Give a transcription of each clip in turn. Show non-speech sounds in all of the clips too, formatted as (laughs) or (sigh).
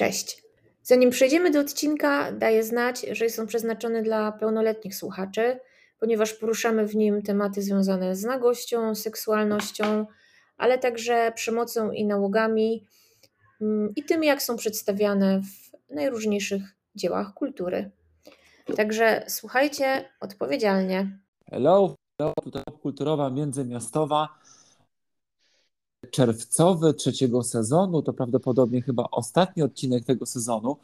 Cześć. Zanim przejdziemy do odcinka, daję znać, że jest on przeznaczony dla pełnoletnich słuchaczy, ponieważ poruszamy w nim tematy związane z nagością, seksualnością, ale także przemocą i nałogami mm, i tym, jak są przedstawiane w najróżniejszych dziełach kultury. Także słuchajcie odpowiedzialnie. Hello, hello tutaj kulturowa międzymiastowa. Czerwcowy trzeciego sezonu, to prawdopodobnie chyba ostatni odcinek tego sezonu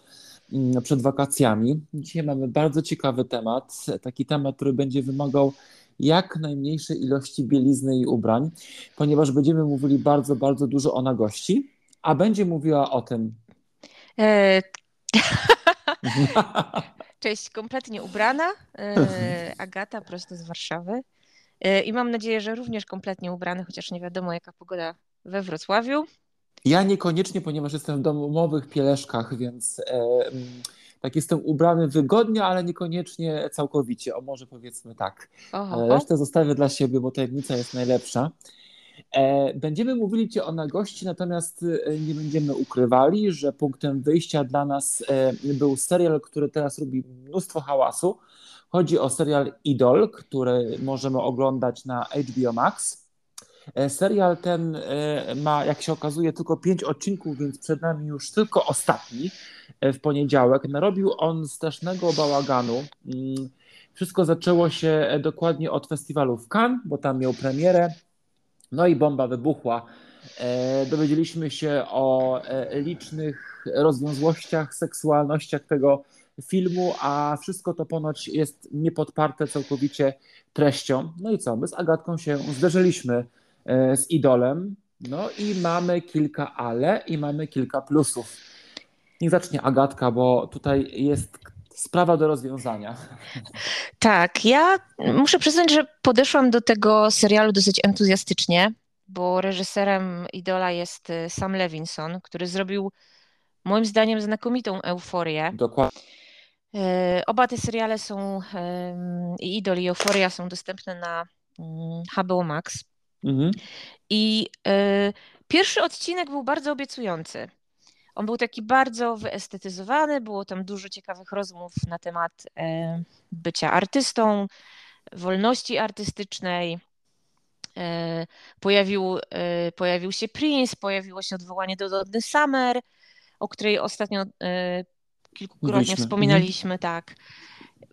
mm, przed wakacjami. Dzisiaj mamy bardzo ciekawy temat, taki temat, który będzie wymagał jak najmniejszej ilości bielizny i ubrań, ponieważ będziemy mówili bardzo, bardzo dużo o nagości, a będzie mówiła o tym. E... (laughs) Cześć, kompletnie ubrana. E... Agata, prosto z Warszawy. E... I mam nadzieję, że również kompletnie ubrany, chociaż nie wiadomo, jaka pogoda we Wrocławiu. Ja niekoniecznie, ponieważ jestem w domowych pieleszkach, więc e, tak jestem ubrany wygodnie, ale niekoniecznie całkowicie. O może powiedzmy tak. Oho. Resztę zostawię dla siebie, bo tajemnica jest najlepsza. E, będziemy mówili Ci o nagości, natomiast e, nie będziemy ukrywali, że punktem wyjścia dla nas e, był serial, który teraz robi mnóstwo hałasu. Chodzi o serial Idol, który możemy oglądać na HBO Max. E, serial ten e, ma, jak się okazuje, tylko pięć odcinków, więc przed nami już tylko ostatni e, w poniedziałek. Narobił on strasznego bałaganu. Mm, wszystko zaczęło się dokładnie od festiwalu w Cannes, bo tam miał premierę. No i bomba wybuchła. Dowiedzieliśmy się o licznych rozwiązłościach, seksualnościach tego filmu, a wszystko to ponoć jest niepodparte całkowicie treścią. No i co? My z Agatką się zderzyliśmy z idolem. No i mamy kilka ale i mamy kilka plusów. Niech zacznie Agatka, bo tutaj jest sprawa do rozwiązania. (laughs) Tak, ja muszę przyznać, że podeszłam do tego serialu dosyć entuzjastycznie, bo reżyserem Idola jest e, Sam Levinson, który zrobił moim zdaniem znakomitą euforię. Dokładnie. E, oba te seriale są, i Idol i Euforia są dostępne na HBO mm, Max. Mhm. I y, pierwszy odcinek był bardzo obiecujący. On był taki bardzo wyestetyzowany, było tam dużo ciekawych rozmów na temat y, bycia artystą, wolności artystycznej. Y, pojawił, pojawił się Prince, pojawiło się odwołanie do Dodny Summer, o której ostatnio kilkukrotnie Mówiliśmy. wspominaliśmy, mhm. tak.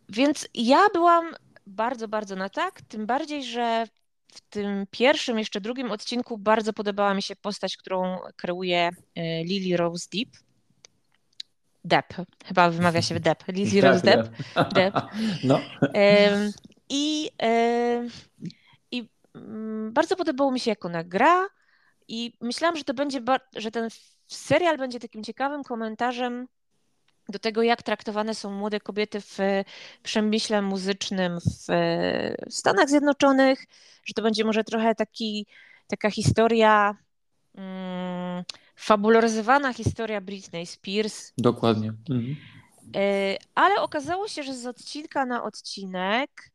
Więc ja byłam bardzo, bardzo na tak, tym bardziej, że w tym pierwszym, jeszcze drugim odcinku bardzo podobała mi się postać, którą kreuje e, Lily Rose Deep. Depp, chyba wymawia się Depp. (laughs) Lily Rose Depp. Depp. (laughs) No. I, I mm, bardzo podobało mi się, jak ona gra i myślałam, że to będzie, że ten serial będzie takim ciekawym komentarzem do tego, jak traktowane są młode kobiety w przemyśle muzycznym w Stanach Zjednoczonych, że to będzie może trochę taki, taka historia, mm, fabularyzowana historia Britney Spears. Dokładnie. Mhm. E, ale okazało się, że z odcinka na odcinek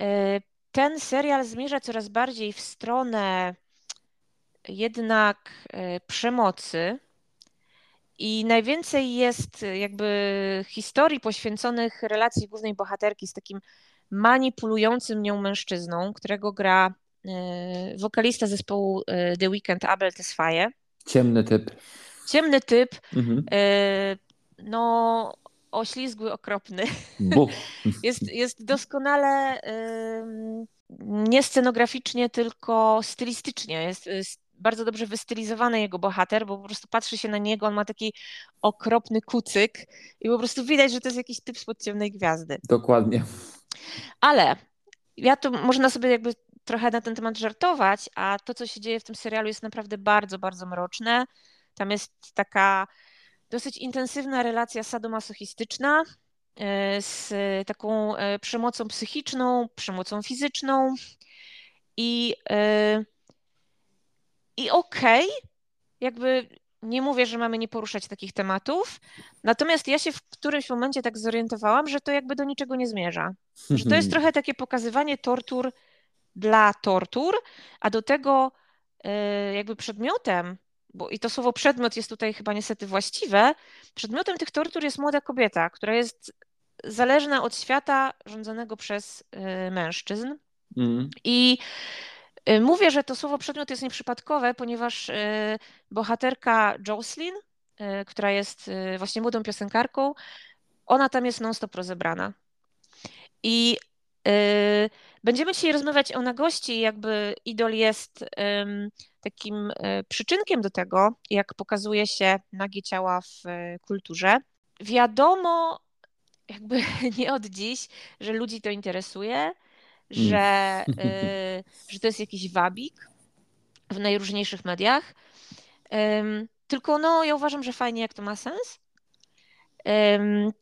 e, ten serial zmierza coraz bardziej w stronę jednak e, przemocy i najwięcej jest y, jakby historii poświęconych relacji głównej bohaterki z takim manipulującym nią mężczyzną, którego gra y, wokalista zespołu y, The Weeknd Abel Tesfaye. Ciemny typ. Ciemny typ. Mhm. No, oślizgły, okropny. (laughs) jest, jest doskonale nie scenograficznie, tylko stylistycznie. Jest bardzo dobrze wystylizowany jego bohater, bo po prostu patrzy się na niego, on ma taki okropny kucyk i po prostu widać, że to jest jakiś typ spod ciemnej gwiazdy. Dokładnie. Ale ja to można sobie jakby trochę na ten temat żartować, a to, co się dzieje w tym serialu jest naprawdę bardzo, bardzo mroczne. Tam jest taka dosyć intensywna relacja sadomasochistyczna e, z taką e, przemocą psychiczną, przemocą fizyczną i e, i okej, okay, jakby nie mówię, że mamy nie poruszać takich tematów, natomiast ja się w którymś momencie tak zorientowałam, że to jakby do niczego nie zmierza. Że to jest mhm. trochę takie pokazywanie tortur dla tortur, a do tego e, jakby przedmiotem bo i to słowo przedmiot jest tutaj chyba niestety właściwe, przedmiotem tych tortur jest młoda kobieta, która jest zależna od świata rządzonego przez y, mężczyzn. Mm. I y, mówię, że to słowo przedmiot jest nieprzypadkowe, ponieważ y, bohaterka Jocelyn, która jest właśnie młodą piosenkarką, ona tam jest non-stop rozebrana. I będziemy dzisiaj rozmawiać o nagości, jakby idol jest takim przyczynkiem do tego, jak pokazuje się nagie ciała w kulturze. Wiadomo, jakby (laughs) nie od dziś, że ludzi to interesuje, że, mm. (laughs) że to jest jakiś wabik w najróżniejszych mediach. Tylko no, ja uważam, że fajnie, jak to ma sens.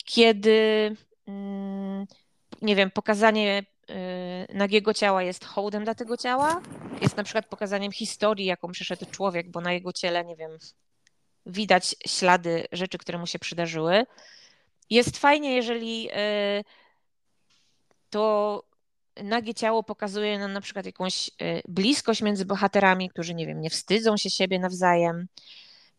Kiedy, mm, nie wiem, pokazanie y, nagiego ciała jest hołdem dla tego ciała, jest na przykład pokazaniem historii, jaką przeszedł człowiek, bo na jego ciele, nie wiem, widać ślady rzeczy, które mu się przydarzyły. Jest fajnie, jeżeli e, to nagie ciało pokazuje nam na przykład jakąś e, bliskość między bohaterami, którzy, nie wiem, nie wstydzą się siebie nawzajem.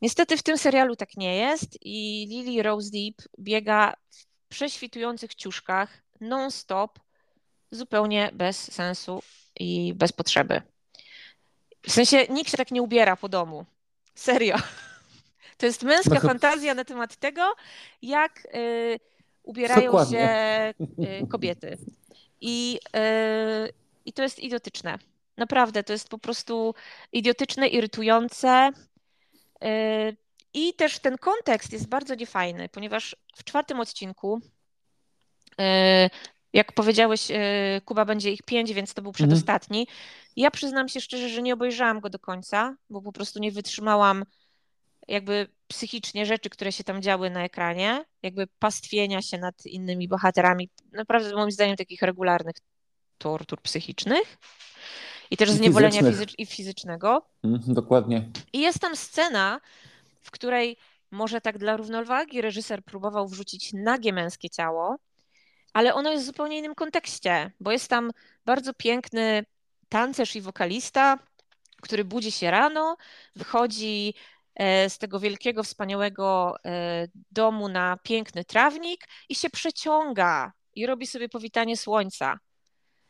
Niestety w tym serialu tak nie jest i Lily Rose Deep biega w prześwitujących ciuszkach non-stop, zupełnie bez sensu i bez potrzeby. W sensie nikt się tak nie ubiera po domu. Serio. (laughs) To jest męska no, fantazja na temat tego, jak y, ubierają Dokładnie. się y, kobiety. I, y, I to jest idiotyczne. Naprawdę, to jest po prostu idiotyczne, irytujące. Y, I też ten kontekst jest bardzo niefajny, ponieważ w czwartym odcinku, y, jak powiedziałeś, Kuba będzie ich pięć, więc to był przedostatni. Mhm. Ja przyznam się szczerze, że nie obejrzałam go do końca, bo po prostu nie wytrzymałam jakby psychicznie rzeczy, które się tam działy na ekranie, jakby pastwienia się nad innymi bohaterami, naprawdę moim zdaniem takich regularnych tortur psychicznych i też zniewolenia fizycz i fizycznego. Mm, dokładnie. I jest tam scena, w której może tak dla równowagi reżyser próbował wrzucić nagie męskie ciało, ale ono jest w zupełnie innym kontekście, bo jest tam bardzo piękny tancerz i wokalista, który budzi się rano, wychodzi z tego wielkiego, wspaniałego e, domu na piękny trawnik i się przeciąga i robi sobie powitanie słońca.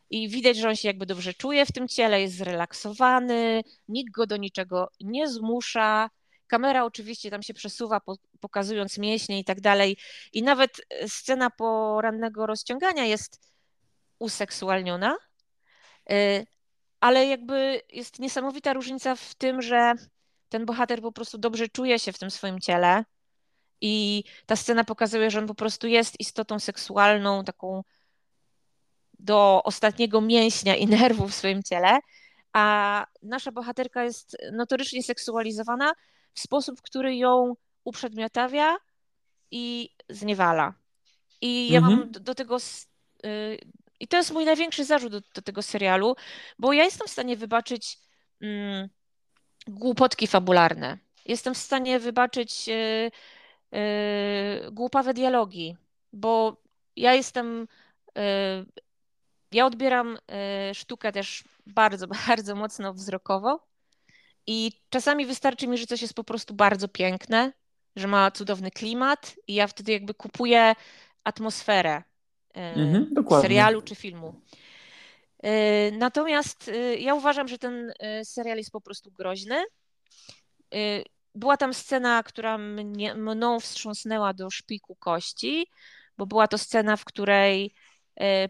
I widać, że on się jakby dobrze czuje w tym ciele, jest zrelaksowany, nikt go do niczego nie zmusza. Kamera oczywiście tam się przesuwa, pokazując mięśnie i tak dalej. I nawet scena porannego rozciągania jest useksualniona, e, ale jakby jest niesamowita różnica w tym, że ten bohater po prostu dobrze czuje się w tym swoim ciele i ta scena pokazuje, że on po prostu jest istotą seksualną, taką do ostatniego mięśnia i nerwu w swoim ciele, a nasza bohaterka jest notorycznie seksualizowana w sposób, który ją uprzedmiotawia i zniewala. I ja mhm. mam do, do tego. Y, I to jest mój największy zarzut do, do, tego serialu, bo ja jestem w stanie wybaczyć mm, głupotki fabularne. Jestem w stanie wybaczyć yy, yy, głupawe dialogi, bo ja jestem. Yy, ja odbieram sztukę też bardzo, (laughs) bardzo mocno wzrokowo. I czasami wystarczy mi, że coś jest po prostu bardzo piękne, że ma cudowny klimat, i ja wtedy jakby kupuję atmosferę mhm, serialu czy filmu. E, natomiast e, ja uważam, że ten e, serial jest po prostu groźny. Była tam scena, która mnie, mną wstrząsnęła do szpiku kości, bo była to scena, w której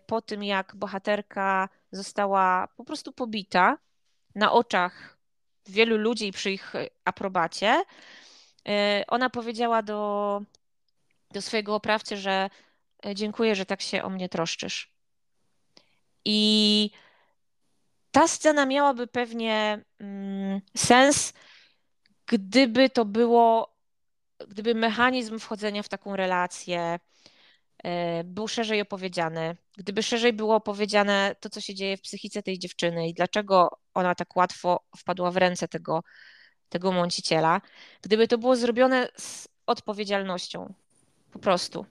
po tym, jak bohaterka została po prostu pobita na oczach wielu ludzi przy ich aprobacie, ona powiedziała do, do swojego oprawcy, że dziękuję, że tak się o mnie troszczysz. I ta scena miałaby pewnie mm, sens, gdyby to było, gdyby mechanizm wchodzenia w taką relację e, był szerzej opowiedziany, gdyby szerzej było opowiedziane to, co się dzieje w psychice tej dziewczyny i dlaczego ona tak łatwo wpadła w ręce tego, tego mąciciela, gdyby to było zrobione z odpowiedzialnością, po prostu.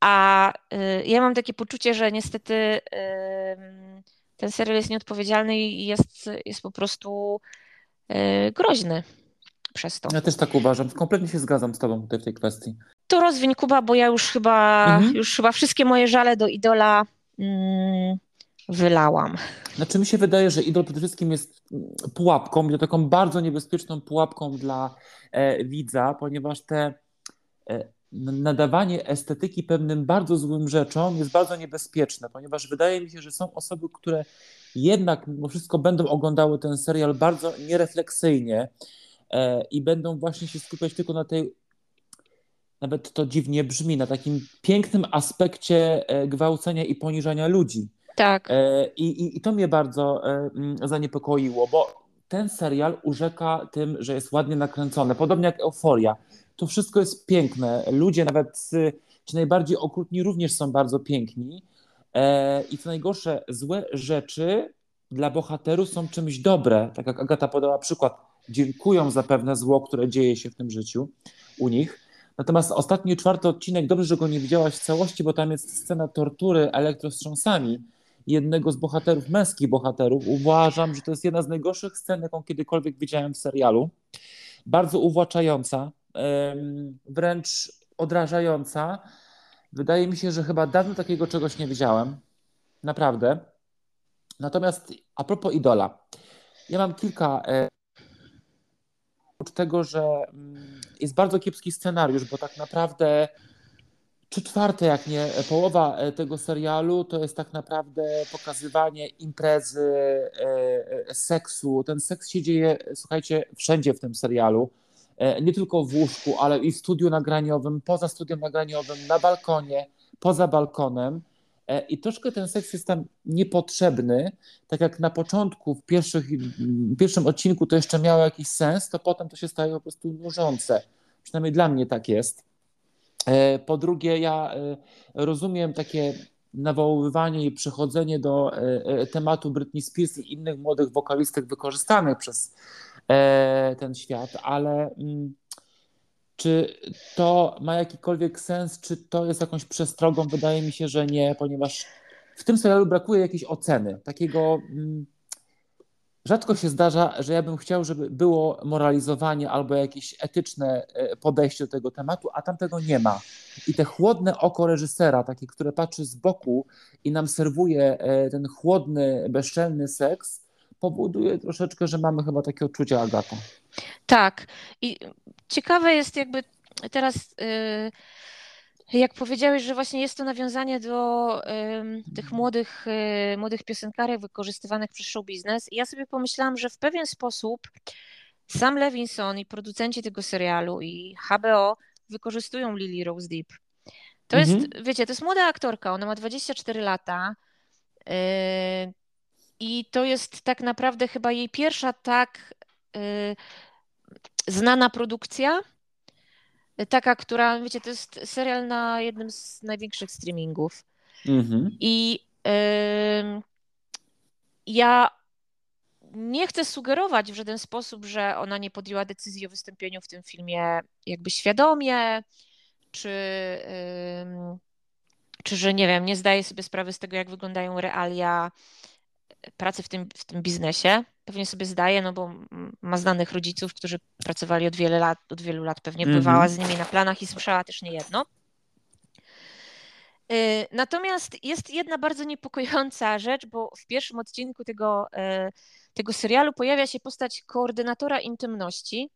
A y, ja mam takie poczucie, że niestety ten serial jest nieodpowiedzialny i jest, jest po prostu y, groźny. przez to. Ja też tak uważam. Kompletnie się zgadzam z tobą tutaj w tej kwestii. To rozwiń Kuba, bo ja już chyba, mhm. już chyba wszystkie moje żale do idola mm, wylałam. Znaczy mi się wydaje, że idol przede wszystkim jest pułapką, taką bardzo niebezpieczną pułapką dla e, widza, ponieważ te e, nadawanie estetyki pewnym bardzo złym rzeczom jest bardzo niebezpieczne, ponieważ wydaje mi się, że są osoby, które jednak mimo wszystko będą oglądały ten serial bardzo nierefleksyjnie e, i będą właśnie się skupiać tylko na tej, nawet to dziwnie brzmi, na takim pięknym aspekcie e, gwałcenia i poniżania ludzi. Tak. E, I, i, i to mnie bardzo zaniepokoiło, bo ten serial urzeka tym, że jest ładnie nakręcony, podobnie jak Euforia. To wszystko jest piękne. Ludzie, nawet ci najbardziej okrutni, również są bardzo piękni. E, I co najgorsze, złe rzeczy dla bohaterów są czymś dobre. Tak jak Agata podała przykład, dziękują za pewne zło, które dzieje się w tym życiu u nich. Natomiast ostatni, czwarty odcinek, dobrze, że go nie widziałaś w całości, bo tam jest scena tortury elektrostrząsami jednego z bohaterów, męskich bohaterów. Uważam, że to jest jedna z najgorszych scen, jaką kiedykolwiek widziałem w serialu. Bardzo uwłaczająca, wręcz odrażająca Wydaje mi się, że chyba dawno takiego czegoś nie widziałem. Naprawdę. Natomiast a propos idola. Ja mam kilka. E, oprócz tego, że mm, jest bardzo kiepski scenariusz, bo tak naprawdę trzy czwarte, jak nie połowa e, tego serialu, to jest tak naprawdę pokazywanie imprezy, e, seksu. Ten seks się dzieje, słuchajcie, wszędzie w tym serialu. E, nie tylko w łóżku, ale i w studiu nagraniowym, poza studiem nagraniowym, na balkonie, poza balkonem. E, I troszkę ten seks jest tam niepotrzebny. Tak jak na początku, w, pierwszych, w pierwszym odcinku to jeszcze miało jakiś sens, to potem to się staje po prostu nużące. Przynajmniej dla mnie tak jest. E, po drugie, ja rozumiem takie nawoływanie i przechodzenie do tematu Britney Spears i innych młodych wokalistek wykorzystanych przez ten świat, ale mm, czy to ma jakikolwiek sens, czy to jest jakąś przestrogą? Wydaje mi się, że nie, ponieważ w tym serialu brakuje jakiejś oceny, takiego mm, rzadko się zdarza, że ja bym chciał, żeby było moralizowanie albo jakieś etyczne e, podejście do tego tematu, a tam tego nie ma. I te chłodne oko reżysera, takie, które patrzy z boku i nam serwuje e, ten chłodny, bezczelny seks, powoduje troszeczkę, że mamy chyba takie odczucie Agata. Tak. I ciekawe jest jakby teraz, y, jak powiedziałeś, że właśnie jest to nawiązanie do tych młodych, y, młodych piosenkarek wykorzystywanych przez show biznes. I ja sobie pomyślałam, że w pewien sposób sam Levinson i producenci tego serialu i HBO wykorzystują Lily Rose Deep. To mhm. jest, wiecie, to jest młoda aktorka, ona ma 24 lata. Y, i to jest tak naprawdę chyba jej pierwsza tak y, znana produkcja. Taka, która, wiecie, to jest serial na jednym z największych streamingów. Mhm. I y, ja nie chcę sugerować w żaden sposób, że ona nie podjęła decyzji o wystąpieniu w tym filmie jakby świadomie, czy, y, czy że nie wiem, nie zdaje sobie sprawy z tego, jak wyglądają realia pracy w tym, w tym biznesie. Pewnie sobie zdaje, no bo ma znanych rodziców, którzy pracowali od, wiele lat, od wielu lat, pewnie mm -hmm. bywała z nimi na planach i słyszała też niejedno. Y, natomiast jest jedna bardzo niepokojąca rzecz, bo w pierwszym odcinku tego, y, tego serialu pojawia się postać koordynatora intymności,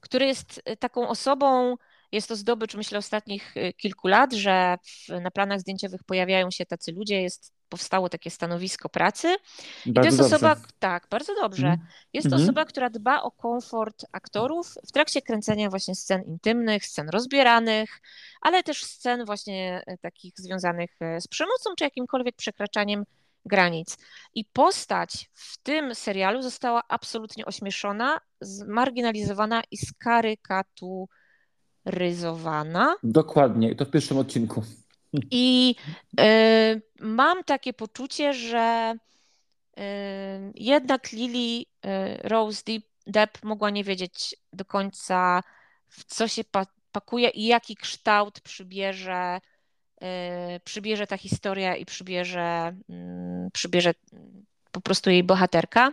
który jest y, taką osobą, jest to zdobycz, myślę, ostatnich kilku lat, że w, na planach zdjęciowych pojawiają się tacy ludzie, jest powstało takie stanowisko pracy. I bardzo to jest dobrze. osoba, tak, bardzo dobrze. Mm. Jest to mm. osoba, która dba o komfort aktorów w trakcie kręcenia właśnie scen intymnych, scen rozbieranych, ale też scen właśnie e, takich związanych e, z przemocą czy jakimkolwiek przekraczaniem granic. I postać w tym serialu została absolutnie ośmieszona, zmarginalizowana i skarykaturyzowana. Dokładnie, i to w pierwszym odcinku. I y, mam takie poczucie, że y, jednak Lily y, Rose Depp mogła nie wiedzieć do końca, w co się pakuje i jaki kształt przybierze, przybierze ta historia i przybierze, mm, przybierze po prostu jej bohaterka.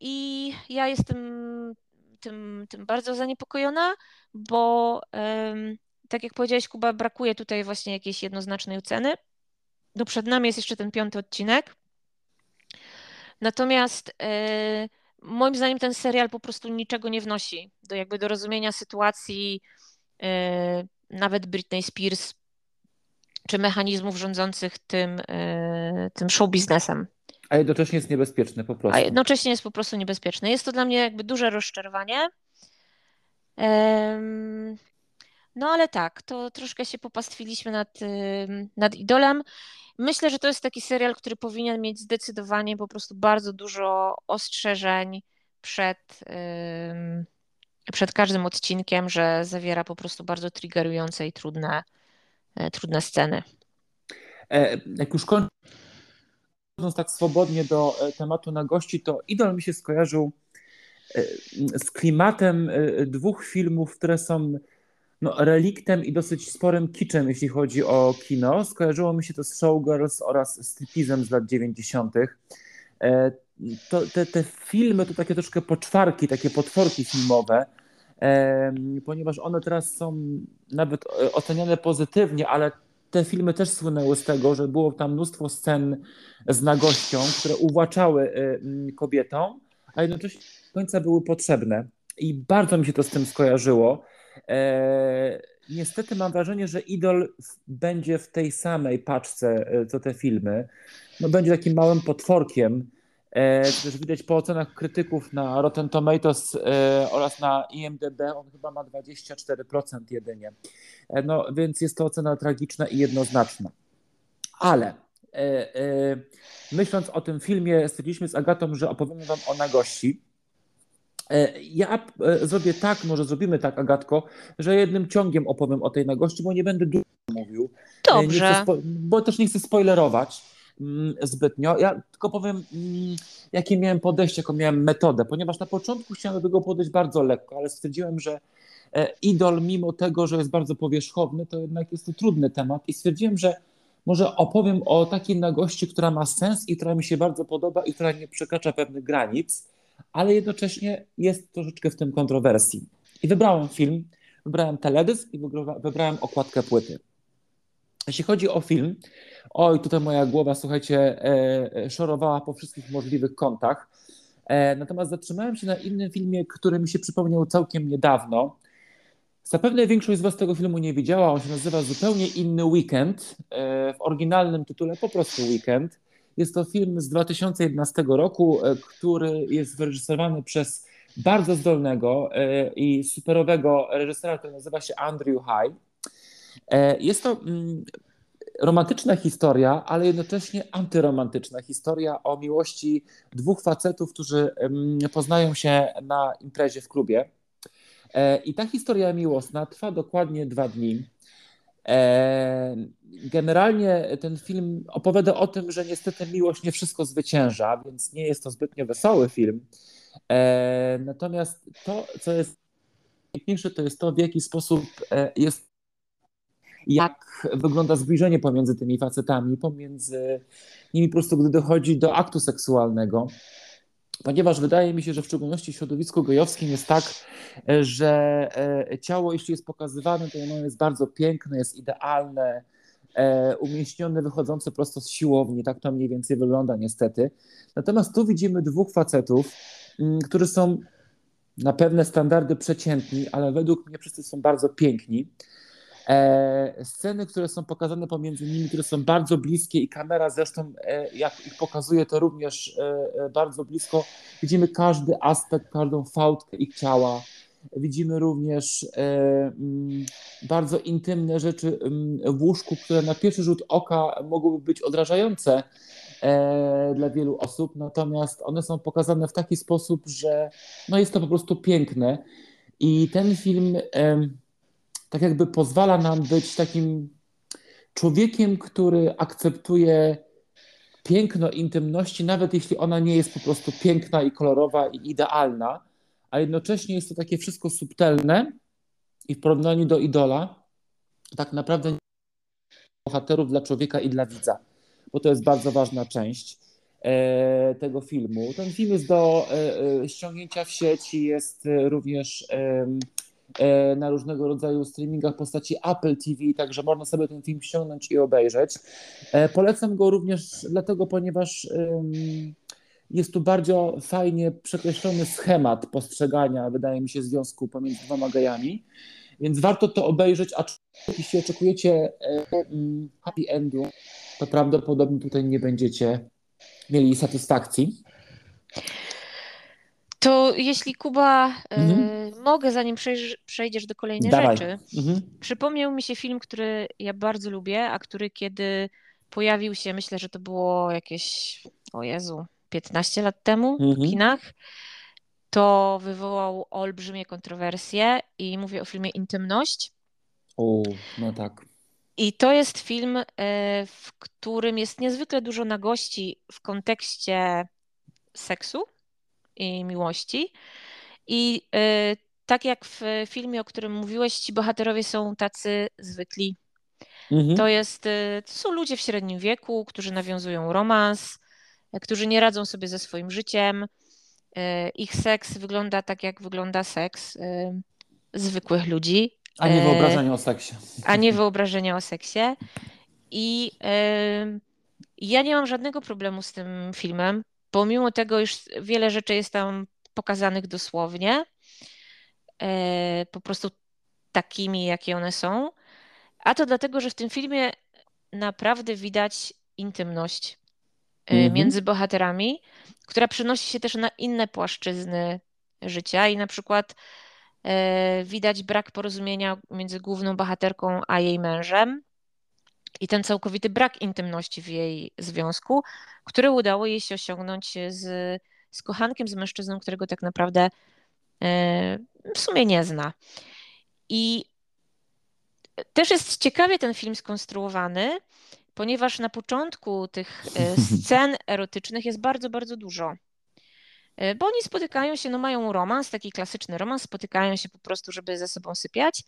I ja jestem tym, tym bardzo zaniepokojona, bo tak jak powiedziałeś, Kuba, brakuje tutaj właśnie jakiejś jednoznacznej oceny. No przed nami jest jeszcze ten piąty odcinek. Natomiast e, moim zdaniem ten serial po prostu niczego nie wnosi do jakby do rozumienia sytuacji e, nawet Britney Spears czy mechanizmów rządzących tym, e, tym show biznesem. A jednocześnie jest niebezpieczny po prostu. A jednocześnie jest po prostu niebezpieczny. Jest to dla mnie jakby duże rozczarowanie. No ale tak, to troszkę się popastwiliśmy nad, nad idolem. Myślę, że to jest taki serial, który powinien mieć zdecydowanie po prostu bardzo dużo ostrzeżeń przed, przed każdym odcinkiem, że zawiera po prostu bardzo triggerujące i trudne, e, trudne sceny. E, jak już kończąc tak swobodnie do e, tematu na gości, to idol mi się skojarzył z klimatem dwóch filmów, które są no, reliktem i dosyć sporym kiczem, jeśli chodzi o kino. Skojarzyło mi się to z Showgirls oraz stripteasem z lat 90. E, to, te, te filmy to takie troszkę poczwarki, takie potworki filmowe, e, ponieważ one teraz są nawet oceniane pozytywnie, ale te filmy też słynęły z tego, że było tam mnóstwo scen z nagością, które uwłaczały e, kobietom, a jednocześnie do końca były potrzebne. I bardzo mi się to z tym skojarzyło. E, niestety mam wrażenie, że Idol będzie w tej samej paczce e, co te filmy. No, będzie takim małym potworkiem. E, też widać po ocenach krytyków na Rotten Tomatoes e, oraz na IMDb, on chyba ma 24% jedynie. E, no, więc jest to ocena tragiczna i jednoznaczna. Ale e, myśląc o tym filmie, stwierdziliśmy z Agatą, że opowiemy Wam o nagości. E, ja e, zrobię tak, może zrobimy tak, Agatko, że jednym ciągiem opowiem o tej nagości, bo nie będę dużo mówił. E, Dobrze. bo też nie chcę spoilerować mm, zbytnio. Ja tylko powiem, mm, jakie miałem podejście, jaką miałem metodę, ponieważ na początku chciałem do tego podejść bardzo lekko, ale stwierdziłem, że idol, mimo tego, że jest bardzo powierzchowny, to jednak jest to trudny temat i stwierdziłem, że może opowiem o takiej nagości, która ma sens i która mi się bardzo podoba i która nie przekracza pewnych granic ale jednocześnie jest troszeczkę w tym kontrowersji. I wybrałem film, wybrałem teledysk i wybrałem okładkę płyty. Jeśli chodzi o film, oj, tutaj moja głowa, słuchajcie, e, e, szorowała po wszystkich możliwych kątach. E, natomiast zatrzymałem się na innym filmie, który mi się przypomniał całkiem niedawno. Zapewne większość z Was tego filmu nie widziała. On się nazywa Zupełnie inny weekend. W oryginalnym tytule po prostu Weekend. Jest to film z 2011 roku, e, który jest wyreżyserowany przez bardzo zdolnego e, i superowego reżysera, który nazywa się Andrew High. E, jest to mm, romantyczna historia, ale jednocześnie antyromantyczna historia o miłości dwóch facetów, którzy mm, poznają się na imprezie w klubie. I ta historia miłosna trwa dokładnie dwa dni. E, generalnie ten film opowiada o tym, że niestety miłość nie wszystko zwycięża, więc nie jest to zbytnio wesoły film. E, natomiast to, co jest najpiękniejsze, to jest to, w jaki sposób e, jest, jak wygląda zbliżenie pomiędzy tymi facetami, pomiędzy nimi po prostu, gdy dochodzi do aktu seksualnego ponieważ wydaje mi się, że w szczególności w środowisku gejowskim jest tak, e, że e, ciało, jeśli jest pokazywane, to ono jest bardzo piękne, jest idealne, e, umieśnione, wychodzące prosto z siłowni. Tak to mniej więcej wygląda niestety. Natomiast tu widzimy dwóch facetów, mm, którzy są na pewne standardy przeciętni, ale według mnie wszyscy są bardzo piękni. E, sceny, które są pokazane pomiędzy nimi, które są bardzo bliskie i kamera zresztą, e, jak ich pokazuje, to również e, bardzo blisko. Widzimy każdy aspekt, każdą fałdkę ich ciała. Widzimy również mm, bardzo intymne rzeczy mm, w łóżku, które na pierwszy rzut oka mogłyby być odrażające dla wielu osób, natomiast one są pokazane w taki sposób, że no jest to po prostu piękne. I ten film tak jakby pozwala nam być takim człowiekiem, który akceptuje piękno intymności, nawet jeśli ona nie jest po prostu piękna i kolorowa i idealna, a jednocześnie jest to takie wszystko subtelne i w porównaniu do idola, tak naprawdę bohaterów dla człowieka i dla widza, bo to jest bardzo ważna część. e, tego filmu. Ten film jest do e, ściągnięcia w sieci, jest również na różnego rodzaju streamingach w postaci Apple TV, także można sobie ten film ściągnąć i obejrzeć. Polecam go również dlatego, ponieważ jest tu bardzo fajnie przekreślony schemat postrzegania, wydaje mi się, związku pomiędzy dwoma gejami. Więc warto to obejrzeć, a jeśli oczekujecie e, happy endu, to prawdopodobnie tutaj nie będziecie mieli satysfakcji. To jeśli Kuba, e, mhm. Mogę, zanim przejdziesz do kolejnej Dawaj. rzeczy, mhm. przypomniał mi się film, który ja bardzo lubię, a który kiedy pojawił się, myślę, że to było jakieś, o Jezu, 15 lat temu mhm. w kinach, to wywołał olbrzymie kontrowersje i mówię o filmie Intymność. O, no tak. I to jest film, e, w którym jest niezwykle dużo nagości w kontekście seksu i miłości. I e, tak jak w filmie, o którym mówiłeś, ci bohaterowie są tacy zwykli. Mhm. To, jest, e, to są ludzie w średnim wieku, którzy nawiązują romans, którzy nie radzą sobie ze swoim życiem. E, ich seks wygląda tak, jak wygląda seks e, zwykłych ludzi. A nie wyobrażenie o seksie. A nie (laughs) wyobrażenie o seksie. I ja nie mam żadnego problemu z tym filmem, pomimo tego, iż wiele rzeczy jest tam pokazanych dosłownie, po prostu takimi, jakie one są. A to dlatego, że w tym filmie naprawdę widać intymność mhm. między bohaterami która przenosi się też na inne płaszczyzny życia i na przykład e, widać brak porozumienia między główną bohaterką a jej mężem i ten całkowity brak intymności w jej związku, który udało jej się osiągnąć z, z kochankiem, z mężczyzną, którego tak naprawdę e, w sumie nie zna. I też jest ciekawie ten film skonstruowany, ponieważ na początku tych e, (laughs) scen erotycznych jest bardzo, bardzo dużo. E, bo oni spotykają się, no mają romans, taki klasyczny romans, spotykają się po prostu, żeby ze sobą sypiać.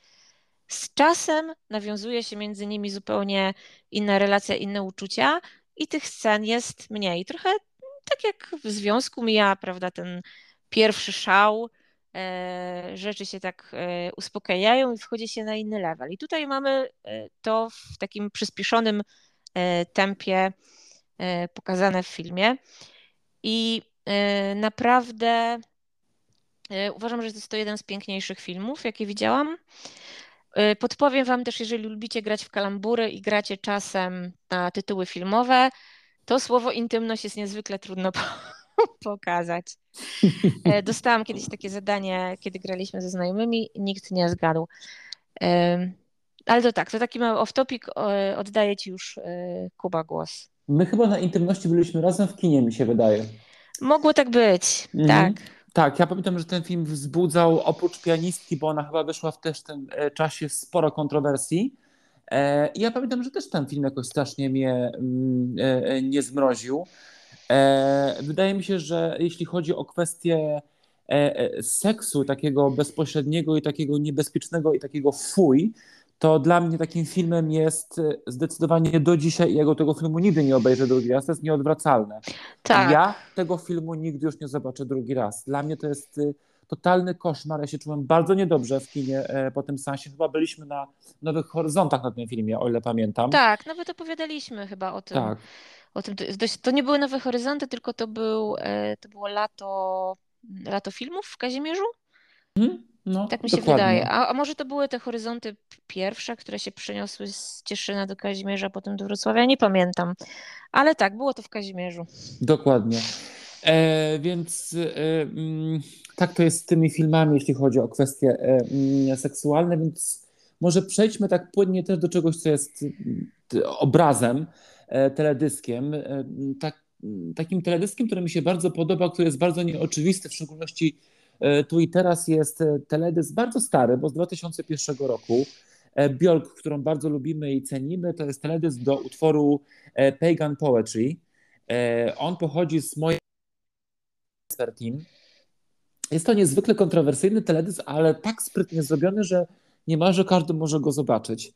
Z czasem nawiązuje się między nimi zupełnie inna relacja, inne uczucia i tych scen jest mniej. Trochę tak jak w związku mija, prawda, ten pierwszy szał, rzeczy się tak uspokajają i wchodzi się na inny level. I tutaj mamy to w takim przyspieszonym E, tempie e, pokazane w filmie. I e, naprawdę uważam, że jest to jeden z piękniejszych filmów, jakie widziałam. Podpowiem Wam też, jeżeli lubicie grać w kalambury i gracie czasem na tytuły filmowe, to słowo intymność jest niezwykle trudno (laughs) (laughs) pokazać. Dostałam kiedyś takie zadanie, kiedy graliśmy ze znajomymi, nikt nie zgadł. Ale to tak, to taki mały off-topic, oddaję Ci już e, Kuba głos. My chyba na intymności byliśmy razem w kinie, mi się wydaje. Mogło tak być, mhm. tak. Tak, ja pamiętam, że ten film wzbudzał oprócz pianistki, bo ona chyba wyszła w też tym e, czasie sporo kontrowersji. E, I ja pamiętam, że też ten film jakoś strasznie mnie mm, nie zmroził. Wydaje mi się, że jeśli chodzi o kwestię seksu takiego bezpośredniego i takiego niebezpiecznego i takiego fuj, to dla mnie takim filmem jest e, zdecydowanie do dzisiaj, ja go tego filmu nigdy nie obejrzę drugi raz, to jest nieodwracalne. Tak. Ja tego filmu nigdy już nie zobaczę drugi raz. Dla mnie to jest e, totalny koszmar. Ja się czułem bardzo niedobrze w kinie e, po tym sensie. Chyba byliśmy na Nowych Horyzontach na tym filmie, o ile pamiętam. Tak, nawet opowiadaliśmy chyba o tym. Tak. O tym. To nie były Nowe Horyzonty, tylko to, był, to było lato, lato filmów w Kazimierzu? Hmm? No, tak mi się dokładnie. wydaje. A, a, może to były te horyzonty pierwsze, które się przeniosły z Cieszyna do Kazimierza, potem do Wrocławia? Nie pamiętam. Ale tak, było to w Kazimierzu. Dokładnie. E, więc e, mm, tak to jest z tymi filmami, jeśli chodzi o kwestie e, mm, seksualne, więc może przejdźmy tak płynnie też do czegoś, co jest mm, obrazem, e, teledyskiem. E, tak, takim teledyskiem, który mi się bardzo podoba, który jest bardzo nieoczywisty, w szczególności E, tu i teraz jest e, teledysk bardzo stary, bo z 2001 roku. E, Bjork, którą bardzo lubimy i cenimy, to jest teledysk do utworu Pagan Poetry. On pochodzi z mojej Team. Jest to niezwykle kontrowersyjny teledysk, ale tak sprytnie zrobiony, że niemalże każdy może go zobaczyć.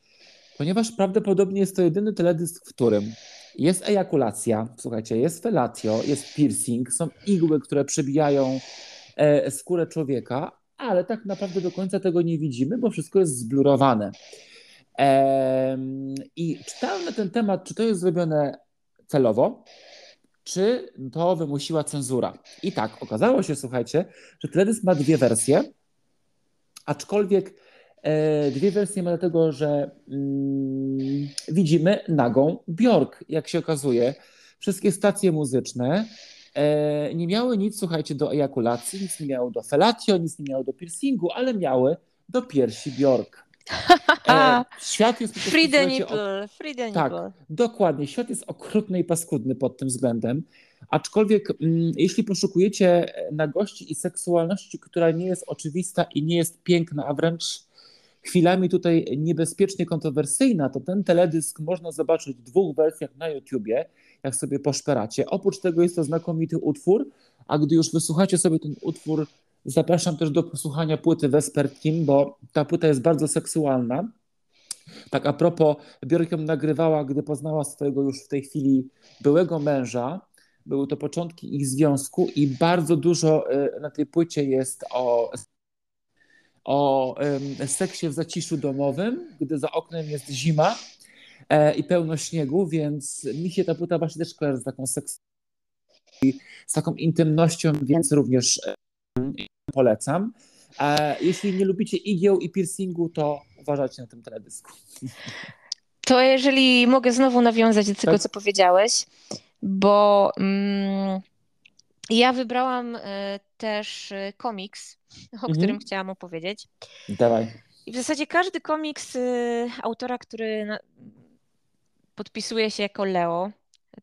Ponieważ prawdopodobnie jest to jedyny teledysk, w którym jest ejakulacja, słuchajcie, jest felatio, jest piercing, są igły, które przebijają e, skórę człowieka, ale tak naprawdę do końca tego nie widzimy, bo wszystko jest zblurowane. I czytałem na ten temat, czy to jest zrobione celowo, czy to wymusiła cenzura. I tak, okazało się, słuchajcie, że teledysk ma dwie wersje, aczkolwiek dwie wersje ma dlatego, że mm, widzimy nagą Bjork, jak się okazuje. Wszystkie stacje muzyczne e, nie miały nic, słuchajcie, do ejakulacji, nic nie miały do felatio, nic nie miały do piercingu, ale miały do piersi Bjork. E, (laughs) świat jest po prostu, free the nipple, free the tak, dokładnie. Świat jest okrutny i paskudny pod tym względem. Aczkolwiek, mm, jeśli poszukujecie nagości i seksualności, która nie jest oczywista i nie jest piękna, a wręcz chwilami tutaj niebezpiecznie kontrowersyjna, to ten teledysk można zobaczyć w dwóch wersjach na YouTubie, jak sobie poszperacie. Oprócz tego jest to znakomity utwór, a gdy już wysłuchacie sobie ten utwór Zapraszam też do posłuchania płyty Vesper bo ta płyta jest bardzo seksualna. Tak a propos, Björk ją nagrywała, gdy poznała swojego już w tej chwili byłego męża. Były to początki ich związku i bardzo dużo e, na tej płycie jest o, o seksie w zaciszu domowym, gdy za oknem jest zima e, i pełno śniegu, więc mi się ta płyta właśnie też kojarzy z taką seks z taką intymnością, więc również e, polecam. Jeśli nie lubicie igieł i piercingu, to uważajcie na tym teledysku. To jeżeli mogę znowu nawiązać do tego, tak? co powiedziałeś, bo mm, ja wybrałam y, też e, komiks, o mhm. którym chciałam opowiedzieć. Dawaj. I w zasadzie każdy komiks y, autora, który na, podpisuje się jako Leo,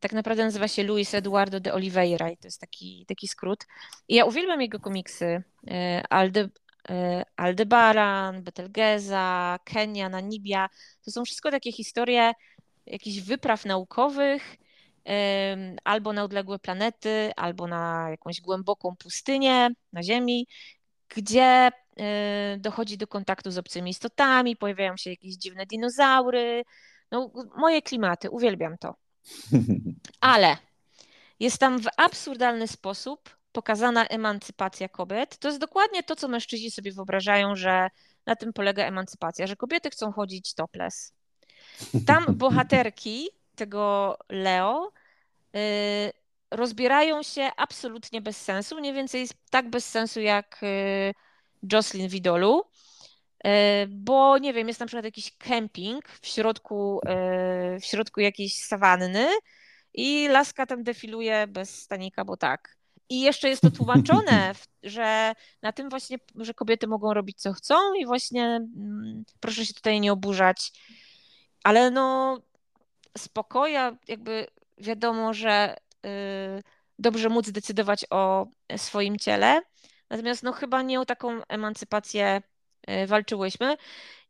tak naprawdę nazywa się Luis Eduardo de Oliveira i to jest taki, taki skrót. I ja uwielbiam jego komiksy. E, Alde, e, Aldebaran, Betelgeza, Kenia, Namibia. To są wszystko takie historie jakichś wypraw naukowych albo na odległe planety, albo na jakąś głęboką pustynię na Ziemi, gdzie e, dochodzi do kontaktu z obcymi istotami, pojawiają się jakieś dziwne dinozaury. No, moje klimaty, uwielbiam to. (laughs) Ale jest tam w absurdalny sposób pokazana emancypacja kobiet. To jest dokładnie to, co mężczyźni sobie wyobrażają, że na tym polega emancypacja, że kobiety chcą chodzić topless. Tam (laughs) bohaterki tego Leo yy, rozbierają się absolutnie bez sensu, mniej więcej tak bez sensu jak yy, Jocelyn Widolu. E, bo nie wiem, jest na przykład jakiś kemping w środku, e, w środku jakiejś sawanny i laska tam defiluje bez stanika, bo tak. I jeszcze jest to tłumaczone, (laughs) że na tym właśnie, że kobiety mogą robić co chcą i właśnie mm, proszę się tutaj nie oburzać. Ale no spokoja, jakby wiadomo, że y, dobrze móc decydować o swoim ciele. Natomiast no chyba nie o taką emancypację E, walczyłyśmy.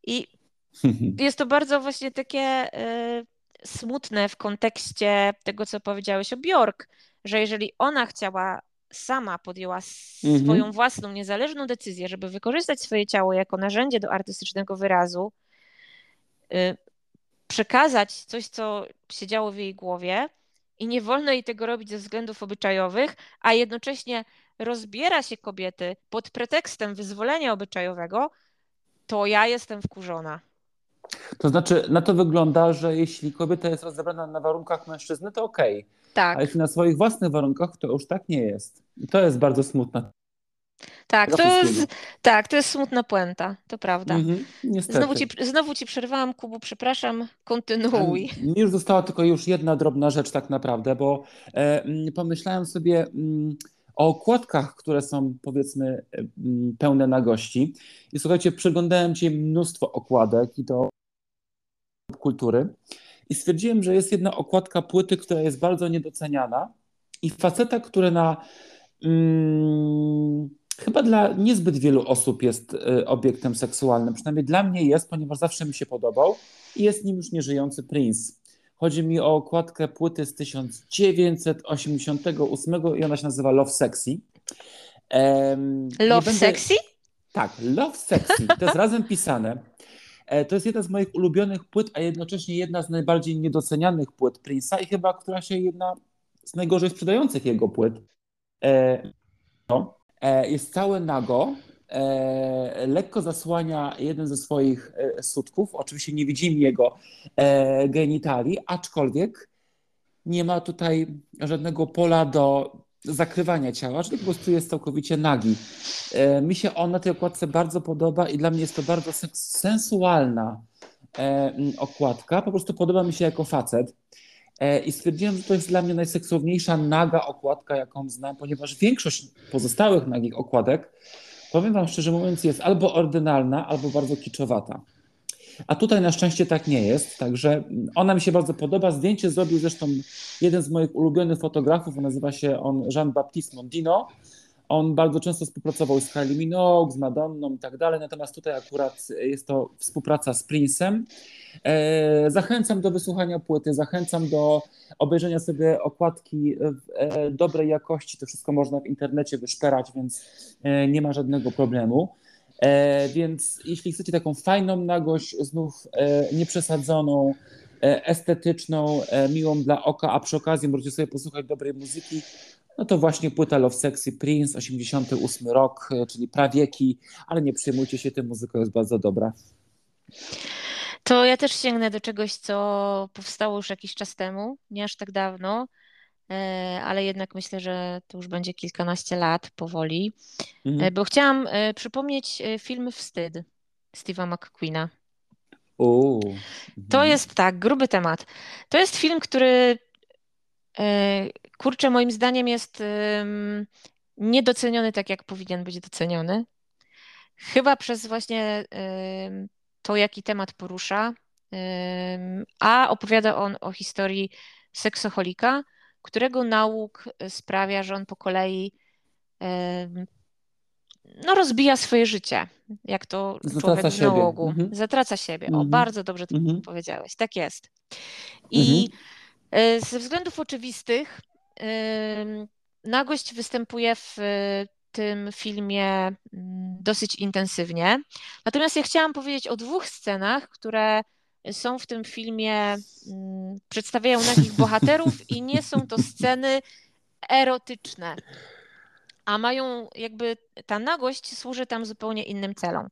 I (laughs) jest to bardzo właśnie takie e, smutne w kontekście tego, co powiedziałeś o Bjork, że jeżeli ona chciała sama podjęła mhm. swoją własną, niezależną decyzję, żeby wykorzystać swoje ciało jako narzędzie do artystycznego wyrazu, y, przekazać coś, co się działo w jej głowie i nie wolno jej tego robić ze względów obyczajowych, a jednocześnie rozbiera się kobiety pod pretekstem wyzwolenia obyczajowego, to ja jestem wkurzona. To znaczy, na to wygląda, że jeśli kobieta jest rozebrana na warunkach mężczyzny, to okej. Okay. Tak. A jeśli na swoich własnych warunkach, to już tak nie jest. I to jest bardzo smutne. Tak, to jest, tak, to jest smutna puenta, to prawda. Mhm, znowu, ci, znowu ci przerwałam, Kubu, przepraszam, kontynuuj. Mi już została tylko już jedna drobna rzecz tak naprawdę, bo e, pomyślałem sobie... Mm, o okładkach, które są powiedzmy pełne nagości. I słuchajcie, przeglądałem dzisiaj mnóstwo okładek i to kultury i stwierdziłem, że jest jedna okładka płyty, która jest bardzo niedoceniana i faceta, który na hmm, chyba dla niezbyt wielu osób jest y, obiektem seksualnym, przynajmniej dla mnie jest, ponieważ zawsze mi się podobał i jest nim już nieżyjący Prince. Chodzi mi o okładkę płyty z 1988 i ona się nazywa Love Sexy. Um, Love będę... Sexy? Tak, Love Sexy. To jest razem pisane. To jest jedna z moich ulubionych płyt, a jednocześnie jedna z najbardziej niedocenianych płyt Prince'a i chyba która się jedna z najgorzej sprzedających jego płyt. No, jest całe nago, lekko zasłania jeden ze swoich sutków. Oczywiście nie widzimy jego genitali, aczkolwiek nie ma tutaj żadnego pola do zakrywania ciała, czyli po prostu jest całkowicie nagi. E, mi się on na tej okładce bardzo podoba i dla mnie jest to bardzo sensualna e, okładka. Po prostu podoba mi się jako facet. E, I stwierdziłem, że to jest dla mnie najseksowniejsza naga okładka, jaką znam, ponieważ większość pozostałych nagich okładek, powiem Wam szczerze mówiąc, jest albo oryginalna, albo bardzo kiczowata. A tutaj na szczęście tak nie jest, także ona mi się bardzo podoba. Zdjęcie zrobił zresztą jeden z moich ulubionych fotografów, nazywa się on Jean-Baptiste Mondino. On bardzo często współpracował z Kylie Minogue, z Madonną i tak dalej, natomiast tutaj akurat jest to współpraca z Prince'em. E, zachęcam do wysłuchania płyty, zachęcam do obejrzenia sobie okładki w e, dobrej jakości. To wszystko można w internecie wyszperać, więc e, nie ma żadnego problemu. Więc jeśli chcecie taką fajną nagość, znów nieprzesadzoną, estetyczną, miłą dla oka, a przy okazji możecie sobie posłuchać dobrej muzyki, no to właśnie płyta Love Sexy Prince, 88 rok, czyli prawieki, ale nie przejmujcie się tym, muzyka jest bardzo dobra. To ja też sięgnę do czegoś, co powstało już jakiś czas temu, nie aż tak dawno. E, ale jednak myślę, że to już będzie kilkanaście lat powoli, mhm. E, bo chciałam e, przypomnieć film Wstyd Steve'a McQueena. O. To mhm. jest tak, gruby temat. To jest film, który kurczę, moim zdaniem jest niedoceniony tak, jak powinien być doceniony. Chyba przez właśnie to, jaki temat porusza, a opowiada on o historii seksoholika, którego nauk e, sprawia, że on po kolei no, rozbija swoje życie, jak to Zatraca człowiek w nałogu. Mhm. Zatraca siebie. Mhm. O, bardzo dobrze to mhm. powiedziałeś. Tak jest. I mhm. Ze względów oczywistych nagość występuje w tym filmie mm, dosyć intensywnie. Natomiast ja chciałam powiedzieć o dwóch scenach, które są w tym filmie, mm, przedstawiają nagich (laughs) bohaterów i nie są to sceny erotyczne, a mają jakby ta nagość służy tam zupełnie innym celom.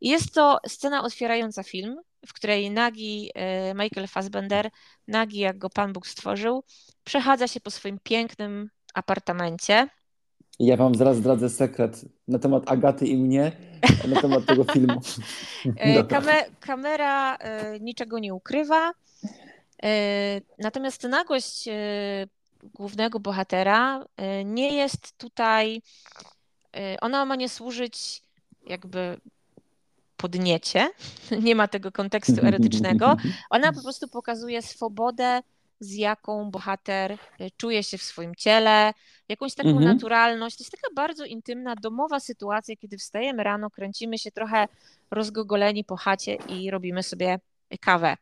Jest to scena otwierająca film, w której nagi e, Michael Fassbender, nagi jak go Pan Bóg stworzył, przechadza się po swoim pięknym apartamencie ja wam zaraz zdradzę sekret na temat Agaty i mnie, na temat tego (laughs) filmu. E, Kamer kamera e, niczego nie ukrywa. Natomiast nagość głównego bohatera nie jest tutaj, ona ma nie służyć jakby podniecie, (laughs) nie ma tego kontekstu erotycznego. Ona po prostu pokazuje swobodę z jaką bohater y, czuje się w swoim ciele, jakąś taką mhm. naturalność. To jest taka bardzo intymna, domowa sytuacja, kiedy wstajemy rano, kręcimy się trochę rozgogoleni po chacie i robimy sobie kawę.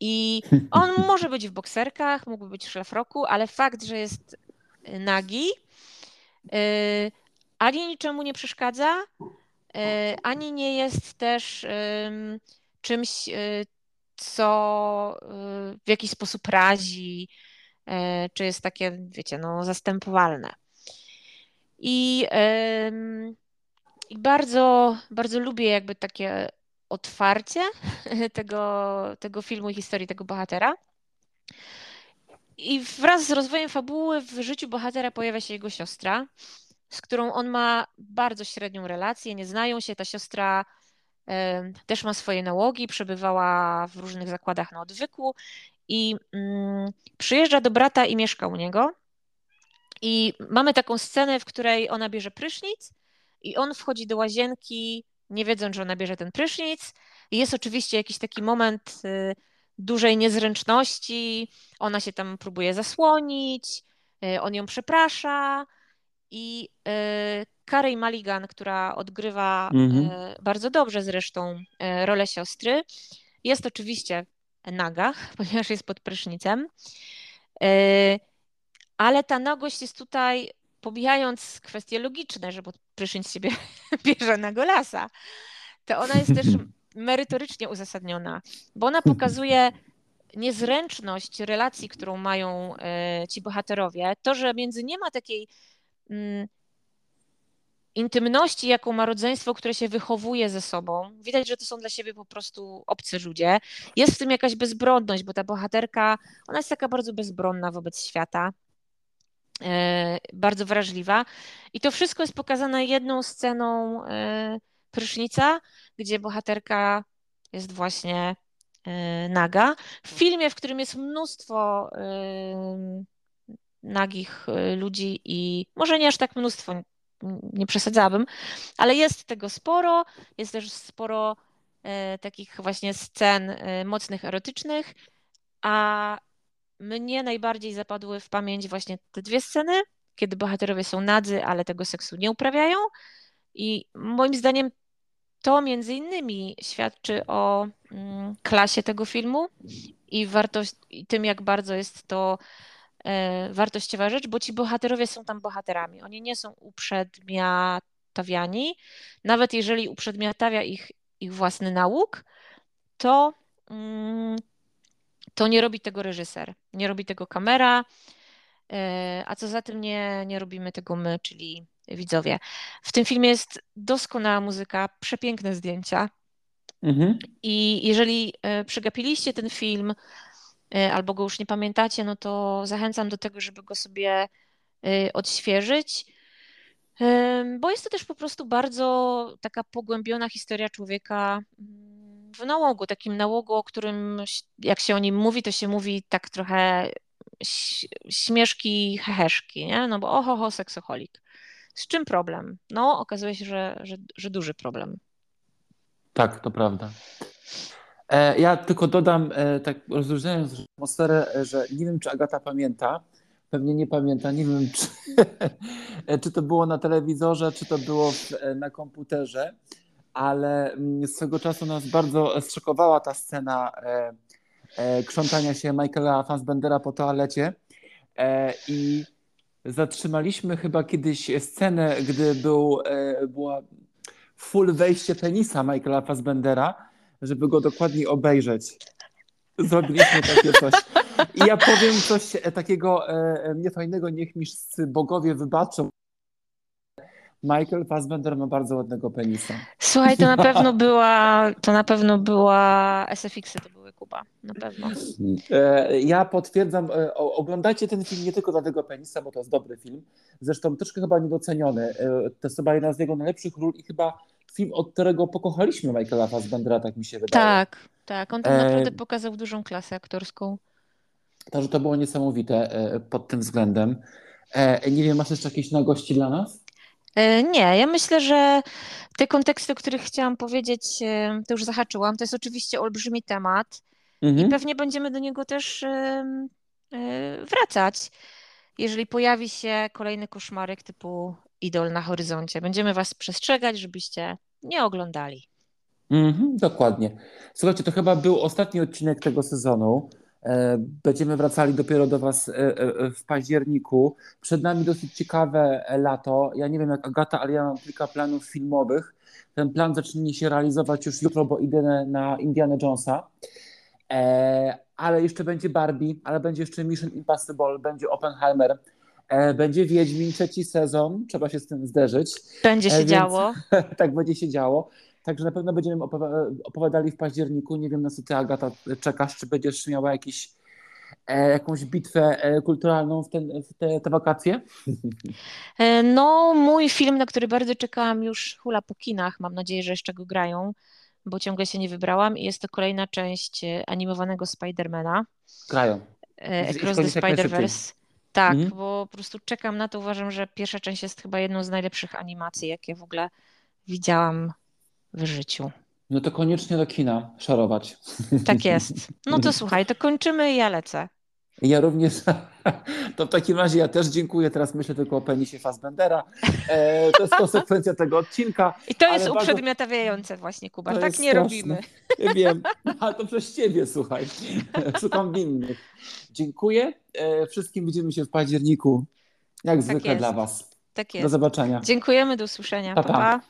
I (laughs) on może być w bokserkach, mógłby być w szlafroku, ale fakt, że jest y, nagi, yy, ani niczemu nie przeszkadza, ani nie jest też czymś, y, co y, w jakiś sposób razi, e, czy jest takie, wiecie, no, zastępowalne. I, i bardzo, bardzo lubię jakby takie otwarcie (laughs) tego, tego filmu i historii tego bohatera. I wraz z rozwojem fabuły w życiu bohatera pojawia się jego siostra, z którą on ma bardzo średnią relację, nie znają się. Ta siostra też ma swoje nałogi, przebywała w różnych zakładach na odwyku i mm, przyjeżdża do brata i mieszka u niego. I mamy taką scenę, w której ona bierze prysznic i on wchodzi do łazienki, nie wiedząc, że ona bierze ten prysznic. I jest oczywiście jakiś taki moment y, dużej niezręczności. Ona się tam próbuje zasłonić, y, on ją przeprasza i y, Carey Mulligan, która odgrywa mhm. E, bardzo dobrze zresztą e, rolę siostry, jest oczywiście naga, (laughs) ponieważ jest pod prysznicem, e, ale ta nagość jest tutaj, pomijając kwestie logiczne, że pod prysznic siebie (laughs) bierze na golasa, to ona jest też (laughs) merytorycznie uzasadniona, bo ona pokazuje niezręczność relacji, którą mają e, ci bohaterowie, to, że między nie ma takiej intymności, jaką ma rodzeństwo, które się wychowuje ze sobą. Widać, że to są dla siebie po prostu obcy ludzie. Jest w tym jakaś bezbronność, bo ta bohaterka, ona jest taka bardzo bezbronna wobec świata, e, bardzo wrażliwa. I to wszystko jest pokazane jedną sceną e, prysznica, gdzie bohaterka jest właśnie e, naga. W filmie, w którym jest mnóstwo nagich ludzi i może nie aż tak mnóstwo, nie przesadzałabym, ale jest tego sporo, jest też sporo e, takich właśnie scen e, mocnych, erotycznych, a mnie najbardziej zapadły w pamięć właśnie te dwie sceny, kiedy bohaterowie są nadzy, ale tego seksu nie uprawiają i moim zdaniem to między innymi świadczy o mm, klasie tego filmu i, wartość, i tym, jak bardzo jest to wartościowa rzecz, bo ci bohaterowie są tam bohaterami. Oni nie są uprzedmiotawiani. Nawet jeżeli uprzedmiotawia ich, ich własny nauk, to, mm, to nie robi tego reżyser, nie robi tego kamera, e, a co za tym nie, nie robimy tego my, czyli widzowie. W tym filmie jest doskonała muzyka, przepiękne zdjęcia. Mhm. I jeżeli e, przegapiliście ten film, albo go już nie pamiętacie, no to zachęcam do tego, żeby go sobie y, odświeżyć. Bo jest to też po prostu bardzo taka pogłębiona historia człowieka mm, w nałogu, takim nałogu, o którym jak się o nim mówi, to się mówi tak trochę śmieszki, heheszki, nie? No bo oho, ho, seksoholik. Z czym problem? No, okazuje się, że, że, że duży problem. Tak, to prawda. E, ja tylko dodam, e, tak rozróżniając atmosferę, e, że nie wiem, czy Agata pamięta, pewnie nie pamięta, nie wiem, czy, (laughs) czy to było na telewizorze, czy to było na komputerze, ale mm, swego czasu nas bardzo zszokowała ta scena krzątania się Michaela Fassbendera po toalecie i zatrzymaliśmy chyba kiedyś scenę, gdy był, była full wejście penisa Michaela Fassbendera żeby go dokładniej obejrzeć. Zrobiliśmy takie coś. I ja powiem coś takiego e, niefajnego, niech mi bogowie wybaczą. Michael Fassbender ma bardzo ładnego penisa. Słuchaj, to na (laughs) pewno była, to na pewno była SFX-y, to były Kuba, na pewno. E, ja potwierdzam, e, oglądajcie ten film nie tylko dla tego penisa, bo to jest dobry film. Zresztą troszkę chyba niedoceniony. E, to jest chyba jedna z jego najlepszych ról i chyba film, od którego pokochaliśmy Michaela Fassbendera, tak mi się wydaje. Tak, tak. On tam e... naprawdę pokazał dużą klasę aktorską. Także to było niesamowite e, pod tym względem. E, nie wiem, masz jeszcze jakieś nowości dla nas? E, nie, ja myślę, że te konteksty, o których chciałam powiedzieć, to już zahaczyłam. To jest oczywiście olbrzymi temat mhm. i pewnie będziemy do niego też wracać, jeżeli pojawi się kolejny koszmarek typu idol na horyzoncie. Będziemy Was przestrzegać, żebyście nie oglądali. Mhm, dokładnie. Słuchajcie, to chyba był ostatni odcinek tego sezonu. E, będziemy wracali dopiero do Was e, e, w październiku. Przed nami dosyć ciekawe lato. Ja nie wiem jak Agata, ale ja mam kilka planów filmowych. Ten plan zacznie się realizować już jutro, bo idę na Indiana Jonesa. Ale jeszcze będzie Barbie, ale będzie jeszcze Mission Impossible, będzie Oppenheimer, będzie Wiedźmin trzeci sezon, trzeba się z tym zderzyć. Będzie się Więc, działo. (laughs) tak, będzie się działo. Także na pewno będziemy opowiadali w październiku. Nie wiem, na co ty, Agata, czekasz. Czy będziesz miała jakiś, e, jakąś bitwę e, kulturalną w, ten, w te, te, wakacje? E, no, mój film, na który bardzo czekałam już hula po kinach. Mam nadzieję, że jeszcze go grają, bo ciągle się nie wybrałam. I jest to kolejna część animowanego Spidermana. Grają. Across the Spider-Verse. Tak, mhm. bo po prostu czekam na to. Uważam, że pierwsza część jest chyba jedną z najlepszych animacji, jakie w ogóle widziałam w życiu. No to koniecznie do kina szorować. Tak jest. No to (laughs) słuchaj, to kończymy i ja lecę. Ja również. (laughs) To w takim razie ja też dziękuję. Teraz myślę tylko o penisie Fassbendera. E, to jest konsekwencja tego odcinka. I to jest bardzo... uprzedmiotawiające właśnie, Kuba. To tak nie straszne. robimy. Ja wiem, (laughs) ale to przez ciebie, słuchaj. Szukam winnych. Dziękuję. E, wszystkim widzimy się w październiku. Jak tak zwykle jest. dla Was. Tak jest. Do zobaczenia. Dziękujemy, do usłyszenia. pa. pa. pa.